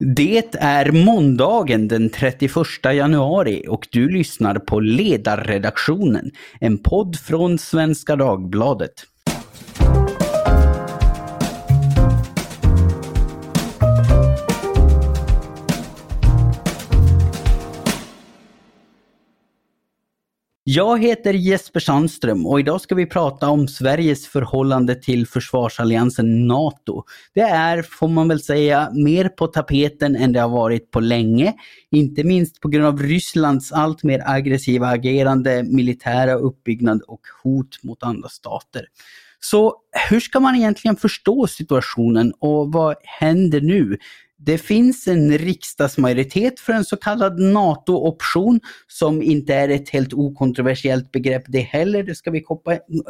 Det är måndagen den 31 januari och du lyssnar på Ledarredaktionen, en podd från Svenska Dagbladet. Jag heter Jesper Sandström och idag ska vi prata om Sveriges förhållande till försvarsalliansen NATO. Det är, får man väl säga, mer på tapeten än det har varit på länge. Inte minst på grund av Rysslands allt mer aggressiva agerande, militära uppbyggnad och hot mot andra stater. Så hur ska man egentligen förstå situationen och vad händer nu? Det finns en riksdagsmajoritet för en så kallad NATO-option som inte är ett helt okontroversiellt begrepp det heller, det ska vi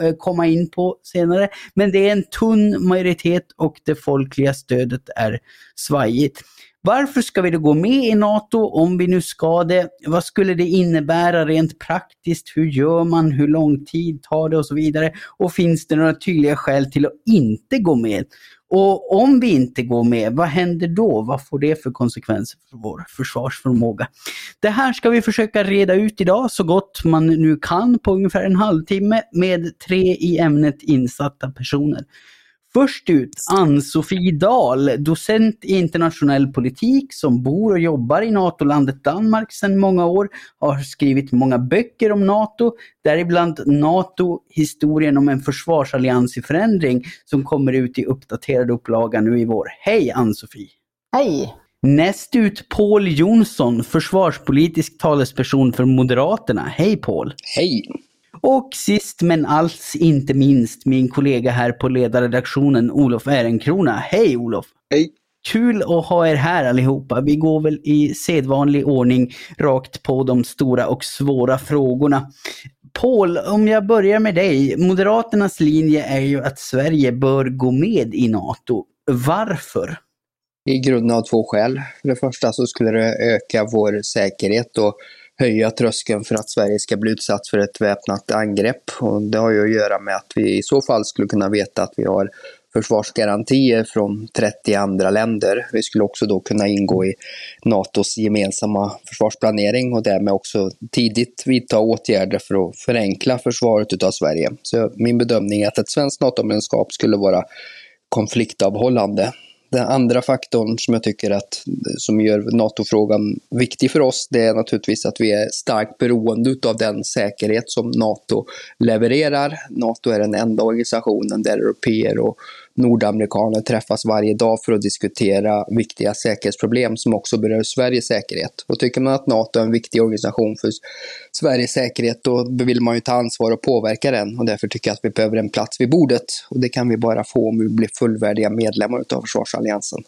eh, komma in på senare. Men det är en tunn majoritet och det folkliga stödet är svajigt. Varför ska vi då gå med i NATO om vi nu ska det? Vad skulle det innebära rent praktiskt? Hur gör man? Hur lång tid tar det och så vidare? Och finns det några tydliga skäl till att inte gå med? Och om vi inte går med, vad händer då? Vad får det för konsekvenser för vår försvarsförmåga? Det här ska vi försöka reda ut idag så gott man nu kan på ungefär en halvtimme med tre i ämnet insatta personer. Först ut Ann-Sofie Dahl, docent i internationell politik som bor och jobbar i NATO-landet Danmark sedan många år, har skrivit många böcker om NATO, däribland NATO, historien om en försvarsallians i förändring som kommer ut i uppdaterad upplaga nu i vår. Hej Ann-Sofie! Hej! Näst ut Paul Jonsson, försvarspolitisk talesperson för Moderaterna. Hej Paul! Hej! Och sist men alls inte minst min kollega här på ledarredaktionen Olof Ehrenkrona. Hej Olof! Hej! Kul att ha er här allihopa. Vi går väl i sedvanlig ordning rakt på de stora och svåra frågorna. Paul, om jag börjar med dig. Moderaternas linje är ju att Sverige bör gå med i NATO. Varför? I grunden av två skäl. För det första så skulle det öka vår säkerhet och höja tröskeln för att Sverige ska bli utsatt för ett väpnat angrepp. Och det har ju att göra med att vi i så fall skulle kunna veta att vi har försvarsgarantier från 30 andra länder. Vi skulle också då kunna ingå i NATOs gemensamma försvarsplanering och därmed också tidigt vidta åtgärder för att förenkla försvaret av Sverige. Så min bedömning är att ett svenskt NATO-medlemskap skulle vara konfliktavhållande. Den andra faktorn som jag tycker att, som gör NATO-frågan viktig för oss, det är naturligtvis att vi är starkt beroende av den säkerhet som NATO levererar. NATO är den enda organisationen där europeer och nordamerikaner träffas varje dag för att diskutera viktiga säkerhetsproblem som också berör Sveriges säkerhet. Och tycker man att NATO är en viktig organisation för Sveriges säkerhet, då vill man ju ta ansvar och påverka den. Och därför tycker jag att vi behöver en plats vid bordet. Och det kan vi bara få om vi blir fullvärdiga medlemmar av Försvarsalliansen.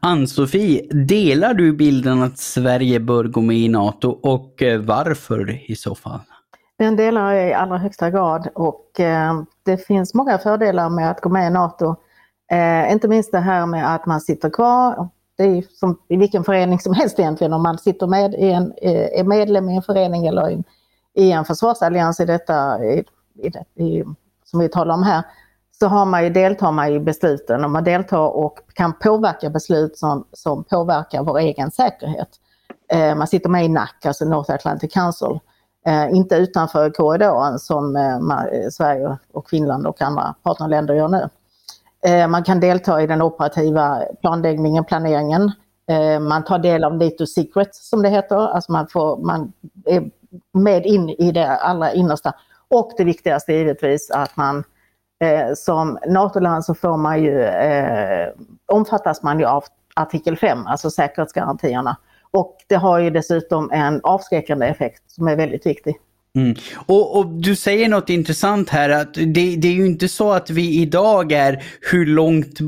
Ann-Sofie, delar du bilden att Sverige bör gå med i NATO och eh, varför i så fall? Den delar jag i allra högsta grad och eh, det finns många fördelar med att gå med i NATO. Eh, inte minst det här med att man sitter kvar. Det är som i vilken förening som helst egentligen om man sitter med i en, eh, är medlem i en förening eller i, i en försvarsallians i detta, i, i, i, som vi talar om här, så har man ju, deltar man i besluten och man deltar och kan påverka beslut som, som påverkar vår egen säkerhet. Eh, man sitter med i NAC, alltså North Atlantic Council, Eh, inte utanför korridoren som eh, eh Sverige och Finland och andra partnerländer gör nu. Eh, man kan delta i den operativa planläggningen, planeringen. Eh, man tar del av NATO Secret som det heter, alltså man, får, man är med in i det allra innersta. Och det viktigaste är givetvis att man eh, som NATO-land så får man ju, omfattas man ju av artikel 5, alltså säkerhetsgarantierna. Och det har ju dessutom en avskräckande effekt som är väldigt viktig. Mm. Och, och, du säger något intressant här att det, det, är ju inte så att vi idag är hur långt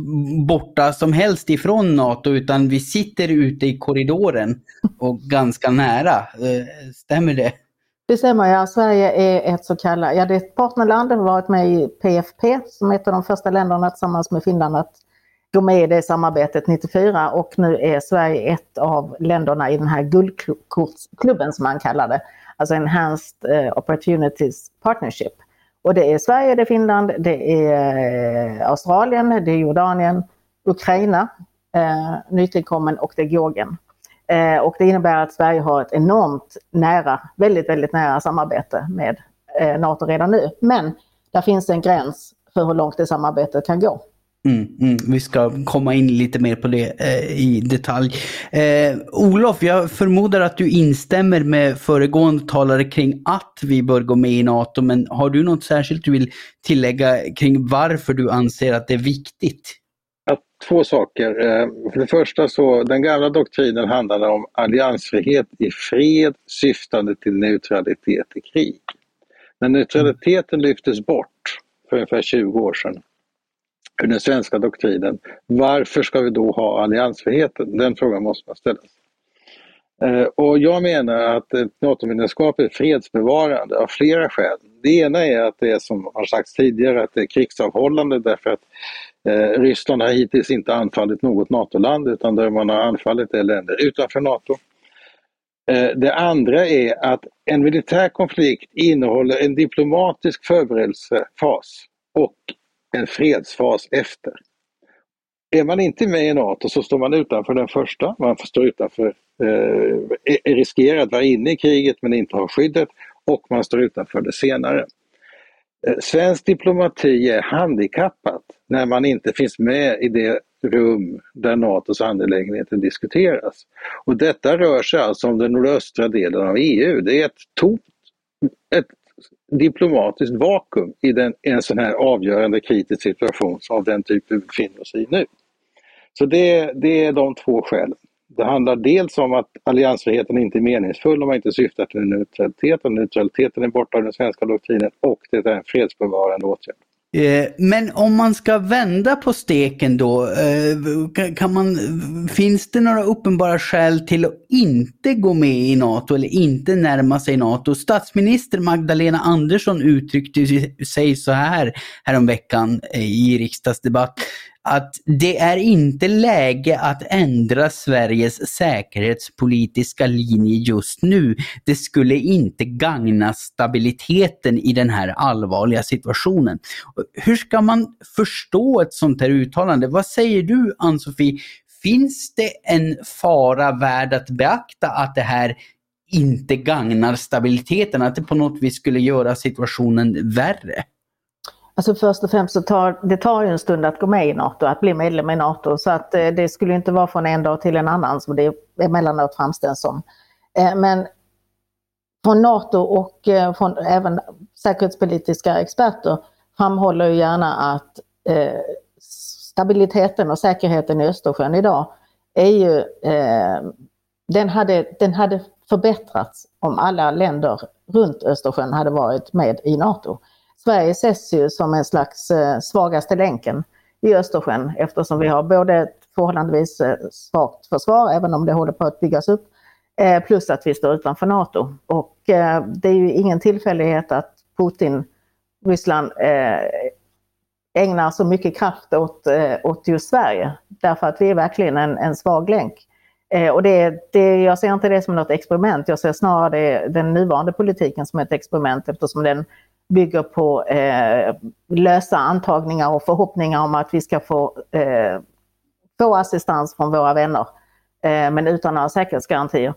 borta som helst ifrån NATO utan vi sitter ute i korridoren och ganska nära. Eh, stämmer det? Det stämmer ja. Sverige är ett så kallat, ja det är ett partnerland, har varit med i PFP som är ett av de första länderna tillsammans med Finland att gå med i det samarbetet 94 och nu är Sverige ett av länderna i den här guldklubben som man kallar det. Alltså Enhanced eh, Opportunities Partnership. Och det är Sverige, det är Finland, det är eh, Australien, det är Jordanien, Ukraina eh, nytillkommen och det är Georgien. Eh, och det innebär att Sverige har ett enormt nära, väldigt, väldigt nära samarbete med eh, NATO redan nu. Men där finns en gräns för hur långt det samarbetet kan gå. Mm, mm, vi ska komma in lite mer på det eh, i detalj. Eh, Olof, jag förmodar att du instämmer med föregående talare kring att vi bör gå med i NATO, men har du något särskilt du vill tillägga kring varför du anser att det är viktigt? Att, två saker. Eh, för det första så, den gamla doktrinen handlade om alliansfrihet i fred syftande till neutralitet i krig. När neutraliteten lyftes bort för ungefär 20 år sedan ur den svenska doktrinen. Varför ska vi då ha alliansfriheten? Den frågan måste man ställa sig. Eh, och jag menar att ett NATO-medlemskap är fredsbevarande av flera skäl. Det ena är att det är som har sagts tidigare att det är krigsavhållande därför att eh, Ryssland har hittills inte anfallit något NATO-land utan där man har anfallit är länder utanför NATO. Eh, det andra är att en militär konflikt innehåller en diplomatisk förberedelsefas och en fredsfas efter. Är man inte med i NATO så står man utanför den första, man står utanför, eh, riskerar att vara inne i kriget men inte har skyddet och man står utanför det senare. Eh, svensk diplomati är handikappat när man inte finns med i det rum där NATOs angelägenheter diskuteras. Och detta rör sig alltså om den nordöstra delen av EU. Det är ett tomt, ett diplomatiskt vakuum i, den, i en sån här avgörande kritisk situation av den typ vi befinner oss i nu. Så det, det är de två skälen. Det handlar dels om att alliansfriheten inte är meningsfull om man inte syftar till neutralitet och neutraliteten är borta ur den svenska doktrinen och det är en fredsbevarande åtgärd. Eh, men om man ska vända på steken då, eh, kan man, finns det några uppenbara skäl till att inte gå med i NATO eller inte närma sig NATO? Statsminister Magdalena Andersson uttryckte sig så här häromveckan eh, i riksdagsdebatt att det är inte läge att ändra Sveriges säkerhetspolitiska linje just nu. Det skulle inte gagna stabiliteten i den här allvarliga situationen. Hur ska man förstå ett sånt här uttalande? Vad säger du Ann-Sofie? Finns det en fara värd att beakta att det här inte gagnar stabiliteten, att det på något vis skulle göra situationen värre? Alltså först och främst så tar det tar ju en stund att gå med i NATO, att bli medlem i NATO. Så att eh, det skulle inte vara från en dag till en annan som det emellanåt framställs som. Eh, men från NATO och eh, från även säkerhetspolitiska experter framhåller ju gärna att stabiliteten och säkerheten i Östersjön idag är ju, den hade, den hade förbättrats om alla länder runt Östersjön hade varit med i NATO. Sverige ses ju som en slags eh, svagaste länken i Östersjön eftersom vi har både ett förhållandevis eh, svagt försvar, även om det håller på att byggas upp, eh, plus att vi står utanför NATO. Och det är ju ingen tillfällighet att Putin, Ryssland, ägnar så mycket kraft åt, åt just Sverige. Därför att vi är verkligen en, en svag länk. och det, det, jag ser inte det som något experiment, jag ser snarare det, den nuvarande politiken som ett experiment eftersom den bygger på eh, lösa antagningar och förhoppningar om att vi ska få, eh, få assistans från våra vänner, eh, men utan några säkerhetsgarantier.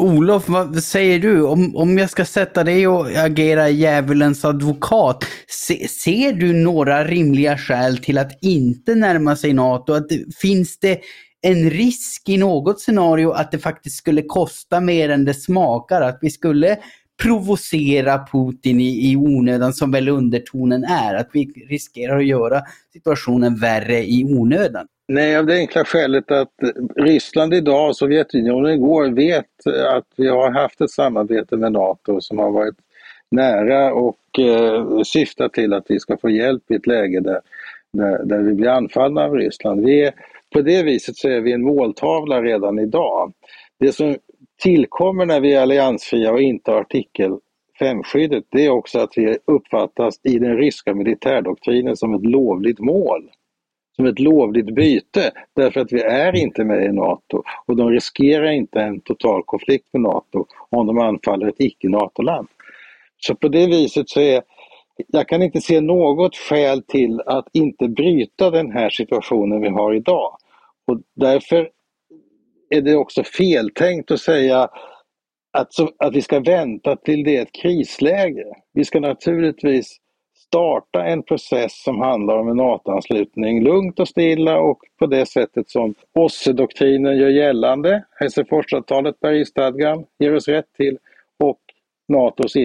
Olof, vad säger du? Om, om jag ska sätta dig och agera djävulens advokat, se, ser du några rimliga skäl till att inte närma sig NATO? Att, finns det en risk i något scenario att det faktiskt skulle kosta mer än det smakar? Att vi skulle provocera Putin i, i onödan som väl undertonen är. Att vi riskerar att göra situationen värre i onödan. Nej, av det enkla skälet att Ryssland idag och Sovjetunionen igår vet att vi har haft ett samarbete med NATO som har varit nära och eh, syftar till att vi ska få hjälp i ett läge där, där, där vi blir anfallna av Ryssland. Vi är, på det viset så är vi en måltavla redan idag. Det som tillkommer när vi är alliansfria och inte har artikel 5-skyddet, det är också att vi uppfattas i den ryska militärdoktrinen som ett lovligt mål. Som ett lovligt byte, därför att vi är inte med i NATO och de riskerar inte en total konflikt med NATO om de anfaller ett icke-NATO-land. Så på det viset så är jag kan inte se något skäl till att inte bryta den här situationen vi har idag Och därför är det också feltänkt att säga att, så, att vi ska vänta till det är ett krisläge. Vi ska naturligtvis starta en process som handlar om en NATO-anslutning lugnt och stilla och på det sättet som OSSE-doktrinen gör gällande, Helsingforsavtalet, Parisstadgan ger oss rätt till och NATOs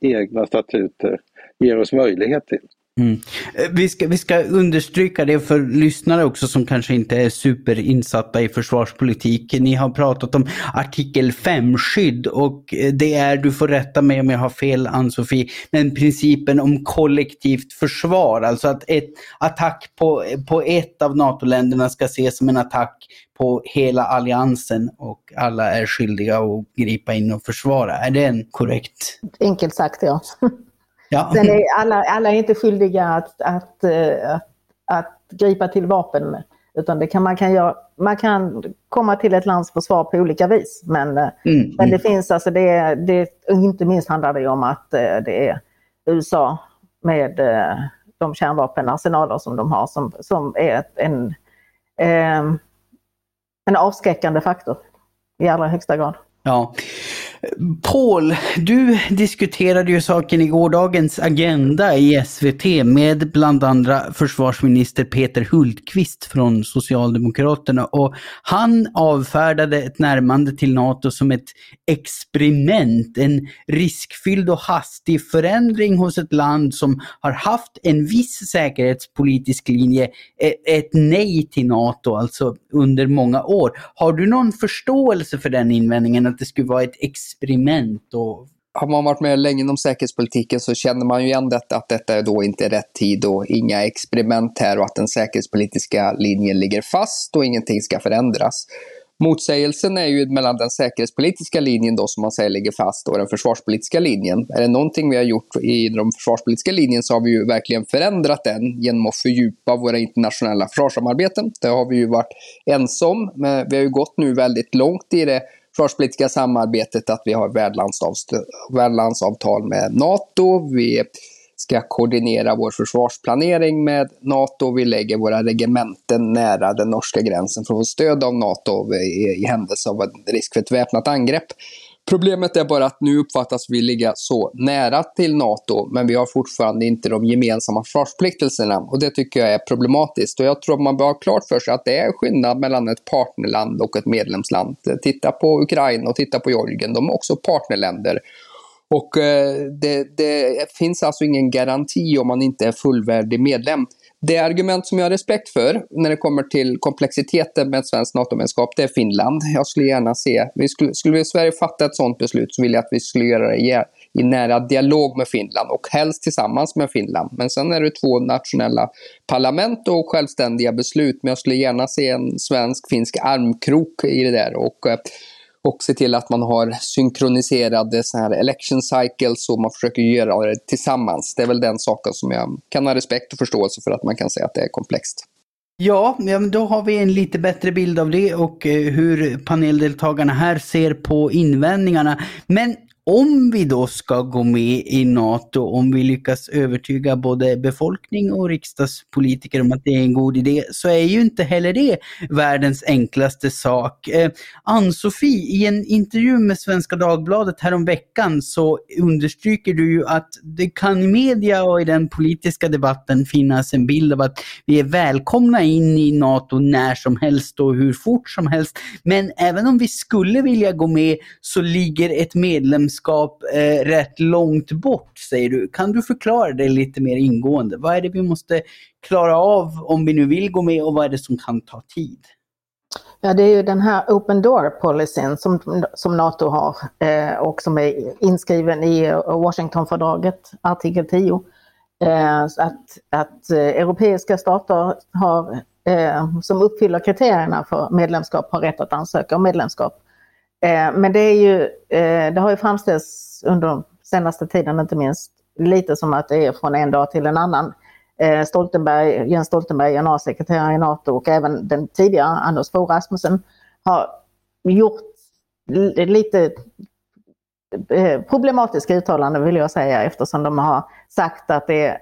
egna statuter ger oss möjlighet till. Mm. Eh, vi, ska, vi ska understryka det för lyssnare också som kanske inte är superinsatta i försvarspolitik. Ni har pratat om artikel 5-skydd och eh, det är, du får rätta mig om jag har fel Ann-Sofie, men principen om kollektivt försvar. Alltså att ett attack på, på ett av NATO-länderna ska ses som en attack på hela alliansen och alla är skyldiga att gripa in och försvara. Är det en korrekt? Enkelt sagt ja. Ja. Sen är alla, alla är inte skyldiga att, att, eh, att, att gripa till vapen. Utan det kan, man, kan göra, man kan komma till ett lands försvar på olika vis. Men, eh, mm, men det mm. finns alltså, det, det, inte minst handlar det om att eh, det är USA med de kärnvapenarsenaler som de har som, som är en, en avskräckande faktor i allra högsta grad. Ja. Paul, du diskuterade ju saken i gårdagens Agenda i SVT med bland andra försvarsminister Peter Hultqvist från Socialdemokraterna och han avfärdade ett närmande till NATO som ett experiment, en riskfylld och hastig förändring hos ett land som har haft en viss säkerhetspolitisk linje, e-, ett nej till NATO alltså under många år. Har du någon förståelse för den invändningen att det skulle vara ett experiment och har man varit med länge inom säkerhetspolitiken så känner man ju igen detta, att detta är då inte rätt tid och inga experiment här och att den säkerhetspolitiska linjen ligger fast och ingenting ska förändras. Motsägelsen är ju mellan den säkerhetspolitiska linjen då som man säger ligger fast och den försvarspolitiska linjen. Är det någonting vi har gjort i den försvarspolitiska linjen så har vi ju verkligen förändrat den genom att fördjupa våra internationella försvarssamarbeten. Det har vi ju varit ensam. men vi har ju gått nu väldigt långt i det försvarspolitiska samarbetet att vi har värdlandsavtal med NATO. Vi ska koordinera vår försvarsplanering med NATO. Vi lägger våra regementen nära den norska gränsen för att få stöd av NATO i, i händelse av risk för ett väpnat angrepp. Problemet är bara att nu uppfattas vi ligga så nära till NATO, men vi har fortfarande inte de gemensamma försvarspliktelserna. Och det tycker jag är problematiskt. Och jag tror att man bör ha klart för sig att det är skillnad mellan ett partnerland och ett medlemsland. Titta på Ukraina och titta på Georgien, de är också partnerländer. Och eh, det, det, finns alltså ingen garanti om man inte är fullvärdig medlem. Det argument som jag har respekt för när det kommer till komplexiteten med ett svenskt NATO-medlemskap, det är Finland. Jag skulle gärna se, vi skulle, skulle vi i Sverige fatta ett sådant beslut så vill jag att vi skulle göra det i nära dialog med Finland och helst tillsammans med Finland. Men sen är det två nationella parlament och självständiga beslut. Men jag skulle gärna se en svensk-finsk armkrok i det där. Och, eh, och se till att man har synkroniserade såna här election cycles och man försöker göra det tillsammans. Det är väl den saken som jag kan ha respekt och förståelse för att man kan säga att det är komplext. Ja, då har vi en lite bättre bild av det och eh, hur paneldeltagarna här ser på invändningarna. Men om vi då ska gå med i NATO, om vi lyckas övertyga både befolkning och riksdagspolitiker om att det är en god idé, så är ju inte heller det världens enklaste sak. Eh, Ann-Sofie, i en intervju med Svenska Dagbladet häromveckan så understryker du ju att det kan i media och i den politiska debatten finnas en bild av att vi är välkomna in i NATO när som helst och hur fort som helst. Men även om vi skulle vilja gå med så ligger ett medlemskap kunskap eh, rätt långt bort, säger du. Kan du förklara det lite mer ingående? Vad är det vi måste klara av om vi nu vill gå med och vad är det som kan ta tid? Ja, det är ju den här Open Door-policyn som, som NATO har eh, och som är inskriven i Washingtonfördraget, artikel 10. Eh, att, att eh, europeiska stater har, eh, som uppfyller kriterierna för medlemskap har rätt att ansöka om medlemskap. Eh, men det är ju, eh, det har ju framställts under senaste tiden inte minst lite som att det är från en dag till en annan. Eh, Stoltenberg, Jens Stoltenberg, generalsekreterare i NATO och även den tidigare Anders Fogh Rasmussen har gjort lite problematiska uttalanden vill jag säga eftersom de har sagt att det,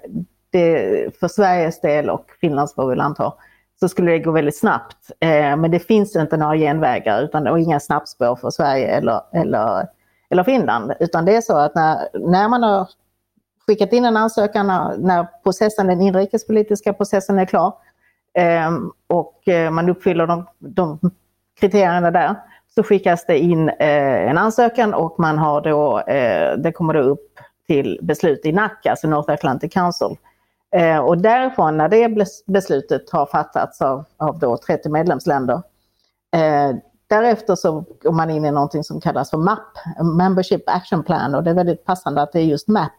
det för Sveriges del och Finlands får vi anta så skulle det gå väldigt snabbt. Eh, men det finns inte några genvägar utan, och inga snabbspår för Sverige eller, eller, eller Finland. Utan det är så att när, när man har skickat in en ansökan, när, processen, den inrikespolitiska processen är klar ehm, eh, och man uppfyller de, de kriterierna där, så skickas det in eh, en ansökan och man har då, eh, det kommer då upp till beslut i NAC, alltså North Atlantic Council. Eh, och därifrån, när det beslutet har fattats av, av då 30 medlemsländer, eh, därefter så går man in i någonting som kallas för MAP, Membership Action Plan, och det är väldigt passande att det är just MAP.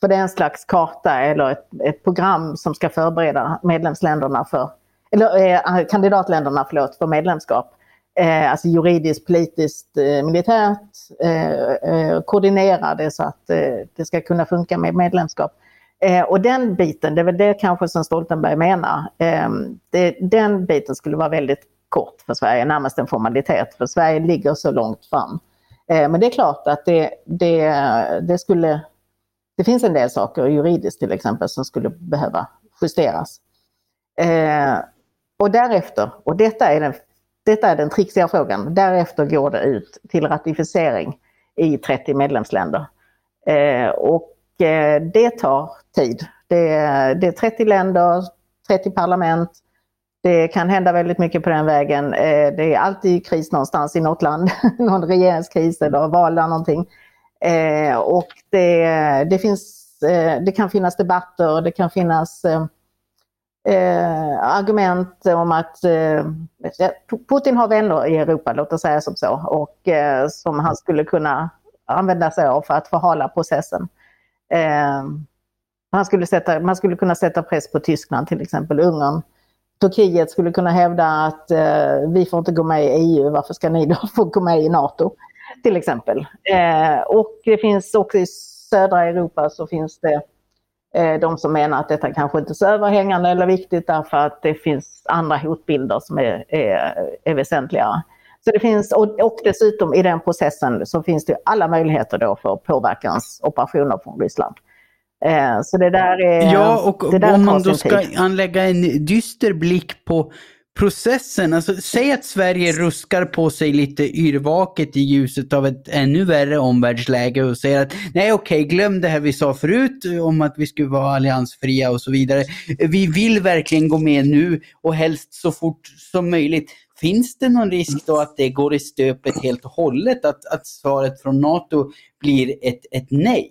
För det är en slags karta eller ett, ett program som ska förbereda medlemsländerna för, eller eh, kandidatländerna förlåt, för medlemskap. Eh, alltså juridiskt, politiskt, eh, militärt, eh, eh koordinera det så att eh, det ska kunna funka med medlemskap. Eh, och den biten, det är väl det kanske som Stoltenberg menar, eh, det, den biten skulle vara väldigt kort för Sverige, närmast en formalitet, för Sverige ligger så långt fram. Eh, men det är klart att det, det, det skulle, det finns en del saker juridiskt till exempel som skulle behöva justeras. Eh, och därefter, och detta är den, detta är den trixiga frågan, därefter går det ut till ratificering i 30 medlemsländer. Eh, och Eh, det tar tid. Det, det är 30 länder, 30 parlament. Det kan hända väldigt mycket på den vägen. Eh, det är alltid kris någonstans i något land, någon regeringskris eller val eller någonting. Eh, och det, det, finns, det kan finnas debatter, det kan finnas argument om att Putin har vänner i Europa, låt oss säga som så, och som han skulle kunna använda sig av för att förhala processen. Eh, man, skulle sätta, man skulle kunna sätta press på Tyskland, till exempel Ungern. Turkiet skulle kunna hävda att eh, vi får inte gå med i EU, varför ska ni då få gå med i NATO? Till exempel. Eh, och det finns också i södra Europa så finns det eh, de som menar att detta kanske inte är så överhängande eller viktigt därför att det finns andra hotbilder som är, är, är väsentligare. Så det finns, och, och dessutom i den processen så finns det alla möjligheter då för påverkansoperationer från Ryssland. Eh, så det där är... Ja, och om man då ska tid. anlägga en dyster blick på processen, alltså säg att Sverige ruskar på sig lite yrvaket i ljuset av ett ännu värre omvärldsläge och säger att nej okej, glöm det här vi sa förut om att vi skulle vara alliansfria och så vidare. Vi vill verkligen gå med nu och helst så fort som möjligt. Finns det någon risk då att det går i stöpet helt och hållet? Att, att svaret från NATO blir ett, ett nej?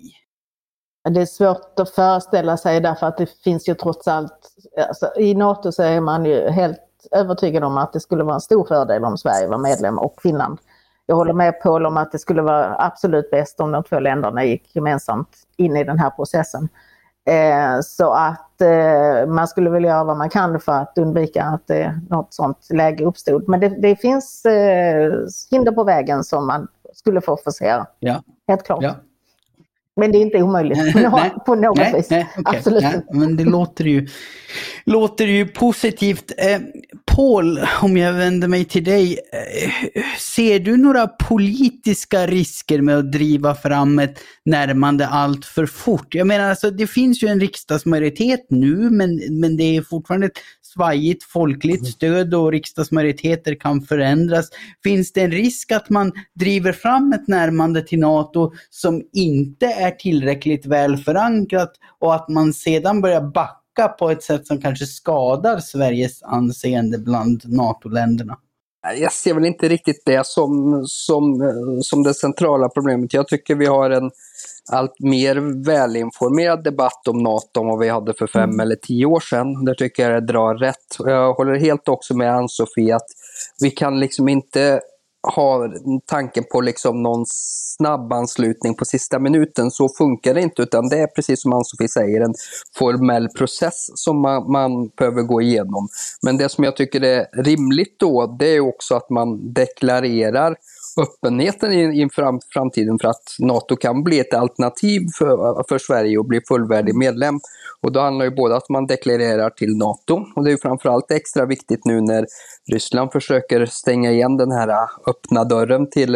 Det är svårt att föreställa sig därför att det finns ju trots allt, alltså, i NATO så är man ju helt övertygad om att det skulle vara en stor fördel om Sverige var medlem och Finland. Jag håller med Paul om att det skulle vara absolut bäst om de två länderna gick gemensamt in i den här processen. Eh, så att eh, man skulle väl göra vad man kan för att undvika att eh, något sånt läge uppstod. Men det, det finns eh, hinder på vägen som man skulle få forcera. Ja. Helt klart. Ja. Men det är inte omöjligt på, nej, på något nej, vis. Nej, okay. Absolut Men det låter ju, låter ju positivt. Eh, Paul, om jag vänder mig till dig. Ser du några politiska risker med att driva fram ett närmande allt för fort? Jag menar, alltså, det finns ju en riksdagsmajoritet nu, men, men det är fortfarande ett svajigt folkligt mm. stöd och riksdagsmajoriteter kan förändras. Finns det en risk att man driver fram ett närmande till NATO som inte är tillräckligt väl förankrat och att man sedan börjar backa på ett sätt som kanske skadar Sveriges anseende bland NATO-länderna? Jag ser väl inte riktigt det som, som, som det centrala problemet. Jag tycker vi har en allt mer välinformerad debatt om NATO än vad vi hade för fem mm. eller tio år sedan. Där tycker jag det drar rätt. Jag håller helt också med Ann-Sofie att vi kan liksom inte har tanken på liksom någon snabb anslutning på sista minuten. Så funkar det inte, utan det är precis som Ann-Sofie säger, en formell process som man, man, behöver gå igenom. Men det som jag tycker är rimligt då, det är också att man deklarerar öppenheten inför framtiden för att NATO kan bli ett alternativ för, för Sverige och bli fullvärdig medlem. Och då handlar ju både att man deklarerar till NATO och det är ju framförallt extra viktigt nu när Ryssland försöker stänga igen den här öppna dörren till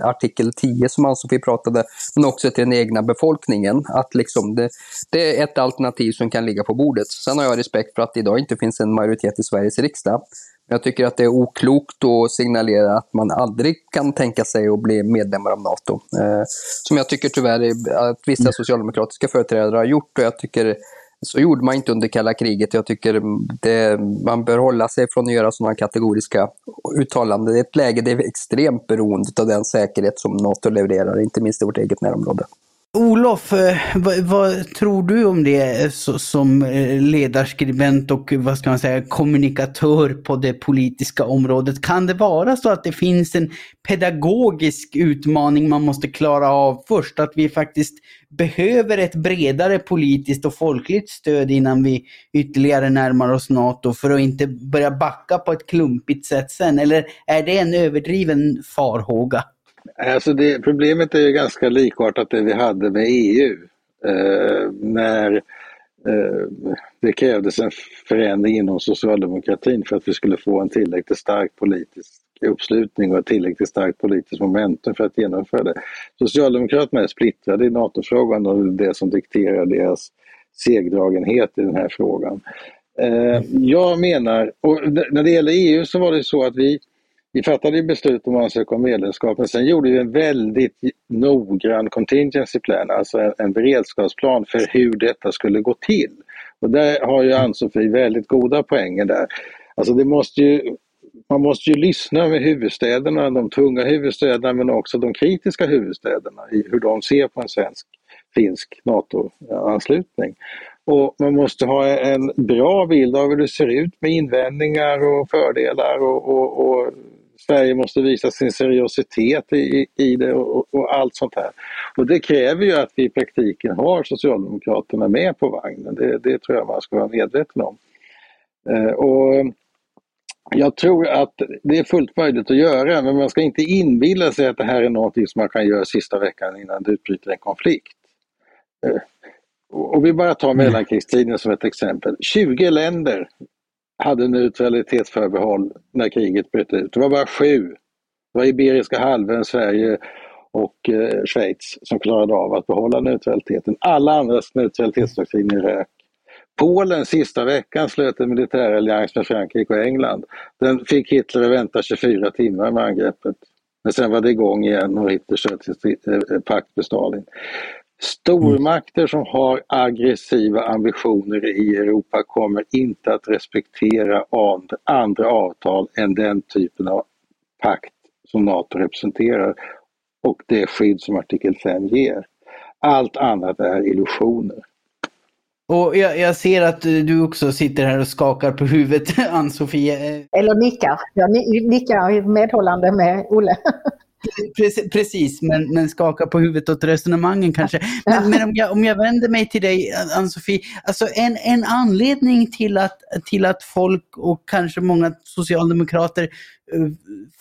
artikel 10 som alltså Ann-Sofie pratade, men också till den egna befolkningen. Att liksom det, det är ett alternativ som kan ligga på bordet. Sen har jag respekt för att det idag inte finns en majoritet i Sveriges riksdag. Jag tycker att det är oklokt att signalera att man aldrig kan tänka sig att bli medlemmar av NATO. Eh, som jag tycker tyvärr att vissa socialdemokratiska företrädare har gjort och jag tycker så gjorde man inte under kalla kriget. Jag tycker det, man bör hålla sig från att göra sådana kategoriska uttalanden. Det är ett läge där vi är extremt beroende av den säkerhet som NATO levererar, inte minst i vårt eget närområde. Olof, eh, vad, vad, tror du om det eh, som eh, ledarskribent och vad ska man säga, kommunikatör på det politiska området? Kan det vara så att det finns en pedagogisk utmaning man måste klara av först? Att vi faktiskt behöver ett bredare politiskt och folkligt stöd innan vi ytterligare närmar oss NATO för att inte börja backa på ett klumpigt sätt sen? Eller är det en överdriven farhåga? Alltså det, problemet är ju ganska likartat det vi hade med EU. Eh, när eh, det krävdes en förändring inom socialdemokratin för att vi skulle få en tillräckligt stark politisk uppslutning och ett tillräckligt starkt politiskt momentum för att genomföra det. Socialdemokraterna är splittrade i NATO-frågan och det är det som dikterar deras segdragenhet i den här frågan. Eh, jag menar, och när det gäller EU så var det så att vi vi fattade ju beslut om att ansöka om medlemskap men sen gjorde vi en väldigt noggrann contingency plan, alltså en, en beredskapsplan för hur detta skulle gå till. Och där har ju Ann-Sofie väldigt goda poänger där. Alltså det måste ju, man måste ju lyssna med huvudstäderna, de tunga huvudstäderna men också de kritiska huvudstäderna i hur de ser på en svensk finsk NATO-anslutning. Och man måste ha en bra bild av hur det ser ut med invändningar och fördelar och, och, och Sverige måste visa sin seriositet i, i det och, och, allt sånt här. Och det kräver ju att vi i praktiken har Socialdemokraterna med på vagnen. Det, det tror jag man ska vara medveten om. Eh, och jag tror att det är fullt möjligt att göra men man ska inte inbilla sig att det här är någonting som man kan göra sista veckan innan det utbryter en konflikt. Eh, och vi bara tar mellankrigstiden som ett exempel. 20 länder hade neutralitetsförbehåll när kriget bröt ut. Det var bara sju. Det var Iberiska halvön, Sverige och eh, Schweiz som klarade av att behålla neutraliteten. Alla andras neutralitetsdoktriner rök. Polen sista veckan slöt en militärallians med Frankrike och England. Den fick Hitler att vänta 24 timmar med angreppet. Men sen var det igång igen och Hitler slöt sin eh, eh, pakt med Stalin. Stormakter som har aggressiva ambitioner i Europa kommer inte att respektera andra avtal än den typen av pakt som NATO representerar och det skydd som artikel 5 ger. Allt annat är illusioner. Och jag, jag, ser att du också sitter här och skakar på huvudet, Ann-Sofie. Eller nickar. Jag nickar medhållande med Olle. Precis, men, men skaka på huvudet åt resonemangen kanske. Men, men om, jag, om jag vänder mig till dig, Ann-Sofie, alltså en, en anledning till att, till att folk och kanske många socialdemokrater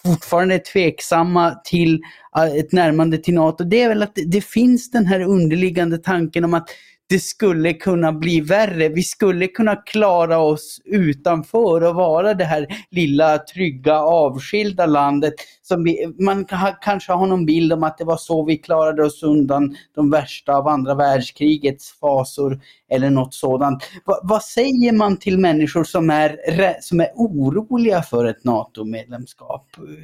fortfarande är tveksamma till eh, ett närmande till NATO, det är väl att det, det finns den här underliggande tanken om att det skulle kunna bli värre. Vi skulle kunna klara oss utanför och vara det här lilla trygga avskilda landet. Som vi, man kanske har någon bild om att det var så vi klarade oss undan de värsta av andra världskrigets fasor eller något sådant. Va, vad säger man till människor som är, som är oroliga för ett NATO-medlemskap?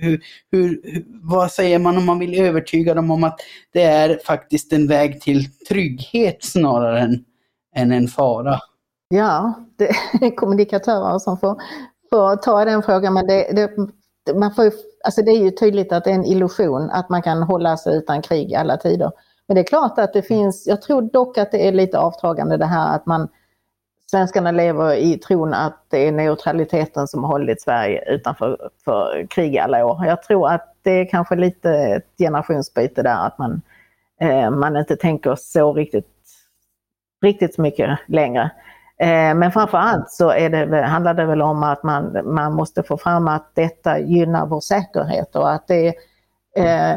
Hur, hur, vad säger man om man vill övertyga dem om att det är faktiskt en väg till trygghet snarare än, än en fara? Ja, det är kommunikatörer som får, får ta den frågan men det, det, man får, alltså det är ju tydligt att det är en illusion att man kan hålla sig utan krig i alla tider. Men det är klart att det finns, jag tror dock att det är lite avtagande det här att man Svenskarna lever i tron att det är neutraliteten som har hållit Sverige utanför för krig i alla år. Jag tror att det är kanske lite ett generationsbyte där, att man, eh, man inte tänker så riktigt, riktigt så mycket längre. Eh, men framförallt så är det, handlar det väl om att man, man måste få fram att detta gynnar vår säkerhet och att det, eh,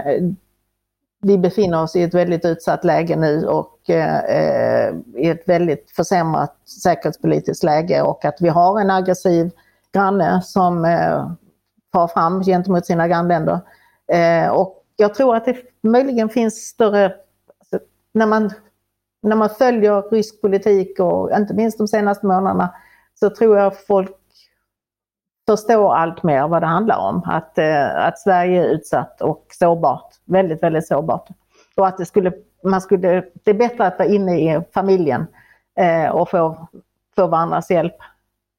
vi befinner oss i ett väldigt utsatt läge nu och eh, i ett väldigt försämrat säkerhetspolitiskt läge och att vi har en aggressiv granne som eh, far fram gentemot sina grannländer. Eh, och jag tror att det möjligen finns större, alltså, när man, när man följer rysk politik och inte minst de senaste månaderna, så tror jag folk förstår allt mer vad det handlar om. Att, eh, att Sverige är utsatt och sårbart, väldigt, väldigt sårbart. Och att det skulle, man skulle, det är bättre att vara inne i familjen eh, och få, få varandras hjälp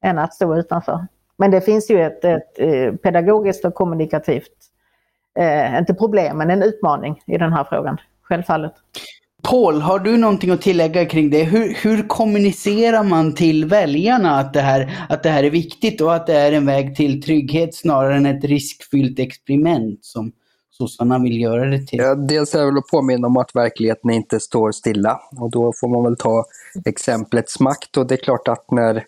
än att stå utanför. Men det finns ju ett, ett, ett pedagogiskt och kommunikativt, eh, inte problem, men en utmaning i den här frågan, självfallet. Paul, har du någonting att tillägga kring det? Hur, hur kommunicerar man till väljarna att det, här, att det här är viktigt och att det är en väg till trygghet snarare än ett riskfyllt experiment som sossarna vill göra det till? Ja, dels är det väl att påminna om att verkligheten inte står stilla och då får man väl ta exemplets makt och det är klart att när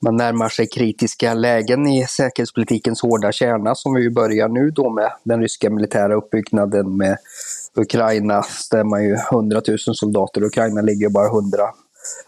man närmar sig kritiska lägen i säkerhetspolitikens hårda kärna som vi börjar nu då med den ryska militära uppbyggnaden med Ukraina stämmer ju 100 000 soldater, Ukraina ligger bara 100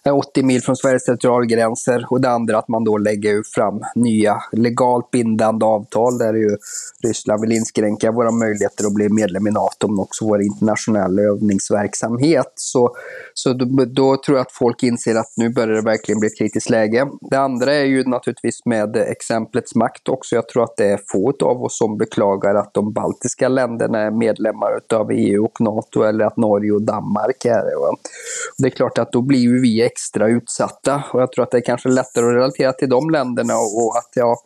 Eh, 80 mil från Sveriges territorialgränser och det andra att man då lägger fram nya legalt bindande avtal där ju Ryssland vill inskränka våra möjligheter att bli medlem i NATO men också vår internationella övningsverksamhet. Så, så då, då, tror jag att folk inser att nu börjar det verkligen bli ett kritiskt läge. Det andra är ju naturligtvis med exemplets makt också. Jag tror att det är få av oss som beklagar att de baltiska länderna är medlemmar av EU och NATO eller att Norge och Danmark är det. Det är klart att då blir ju vi extra utsatta. Och jag tror att det är kanske lättare att relatera till de länderna och att ja,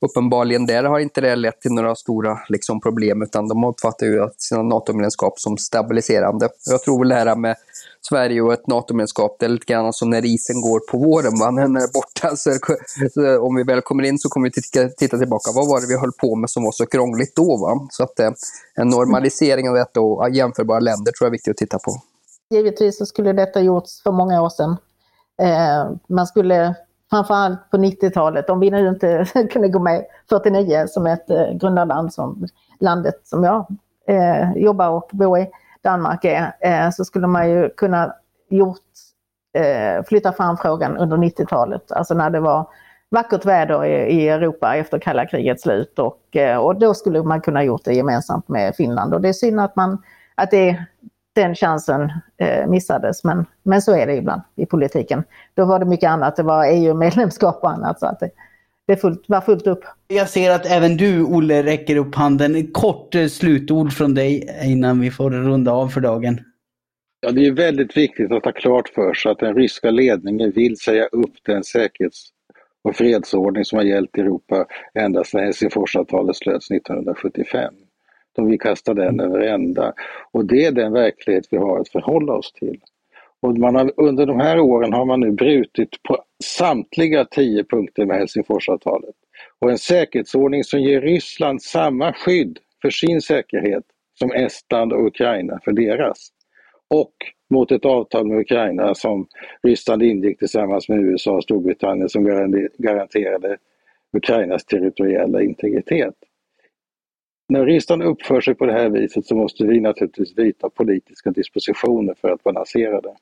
uppenbarligen där har inte det lett till några stora liksom, problem utan de uppfattar ju sina NATO-medlemskap som stabiliserande. Jag tror väl det här med Sverige och ett NATO-medlemskap, det är lite grann som när isen går på våren. Va? När den är borta, så, så om vi väl kommer in så kommer vi titta, titta, tillbaka. Vad var det vi höll på med som var så krångligt då? Va? Så att eh, en normalisering av detta och jämförbara länder tror jag är viktigt att titta på. Givetvis så skulle detta gjorts för många år sedan. Eh, man skulle framförallt på 90-talet, om vi nu inte kunde gå med 49 som ett eh, grundarland som landet som jag eh, jobbar och bor i, Danmark är, eh, så skulle man ju kunna gjort, eh, flytta fram frågan under 90-talet, alltså när det var vackert väder i, i Europa efter kalla krigets slut och, eh, och då skulle man kunna gjort det gemensamt med Finland och det är synd att man att det den chansen eh, missades. Men, men så är det ibland i politiken. Då var det mycket annat. Det var EU-medlemskap och annat. Så att det, det fullt, var fullt upp. Jag ser att även du, Olle, räcker upp handen. Kort eh, slutord från dig innan vi får runda av för dagen. Ja, det är väldigt viktigt att ha klart för sig att den ryska ledningen vill säga upp den säkerhets och fredsordning som har gällt i Europa ända sedan Helsingforsavtalet slöts 1975. De vill kasta den över ända. Och det är den verklighet vi har att förhålla oss till. Och man har, under de här åren har man nu brutit på samtliga tio punkter med Helsingforsavtalet. Och en säkerhetsordning som ger Ryssland samma skydd för sin säkerhet som Estland och Ukraina för deras. Och mot ett avtal med Ukraina som Ryssland ingick tillsammans med USA och Storbritannien som garanterade Ukrainas territoriella integritet när Ryssland uppför sig på det här viset så måste vi naturligtvis vidta politiska dispositioner för att balansera det.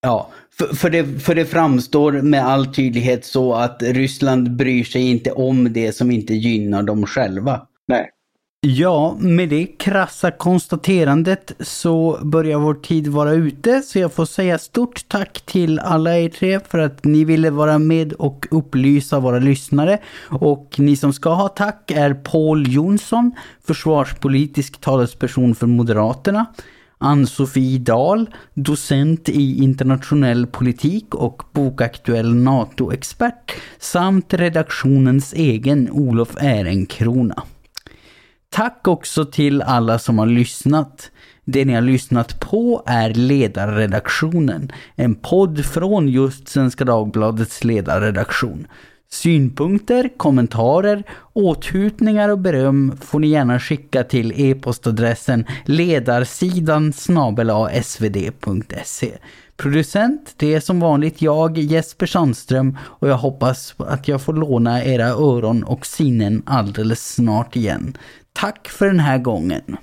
Ja, för, för, det, för det framstår med all tydlighet så att Ryssland bryr sig inte om det som inte gynnar dem själva. Nej. Ja, med det krassa konstaterandet så börjar vår tid vara ute så jag får säga stort tack till alla er tre för att ni ville vara med och upplysa våra lyssnare. Och ni som ska ha tack är Paul Jonsson, försvarspolitisk talesperson för Moderaterna. Ann-Sofie Dahl, docent i internationell politik och bokaktuell NATO-expert samt redaktionens egen Olof Ehrenkrona. Tack också till alla som har lyssnat. Det ni har lyssnat på är Ledarredaktionen, en podd från just Svenska Dagbladets ledarredaktion. Synpunkter, kommentarer, åthutningar och beröm får ni gärna skicka till e-postadressen ledarsidan svd.se. Producent, det är som vanligt jag, Jesper Sandström och jag hoppas att jag får låna era öron och sinnen alldeles snart igen. Tack för den här gången.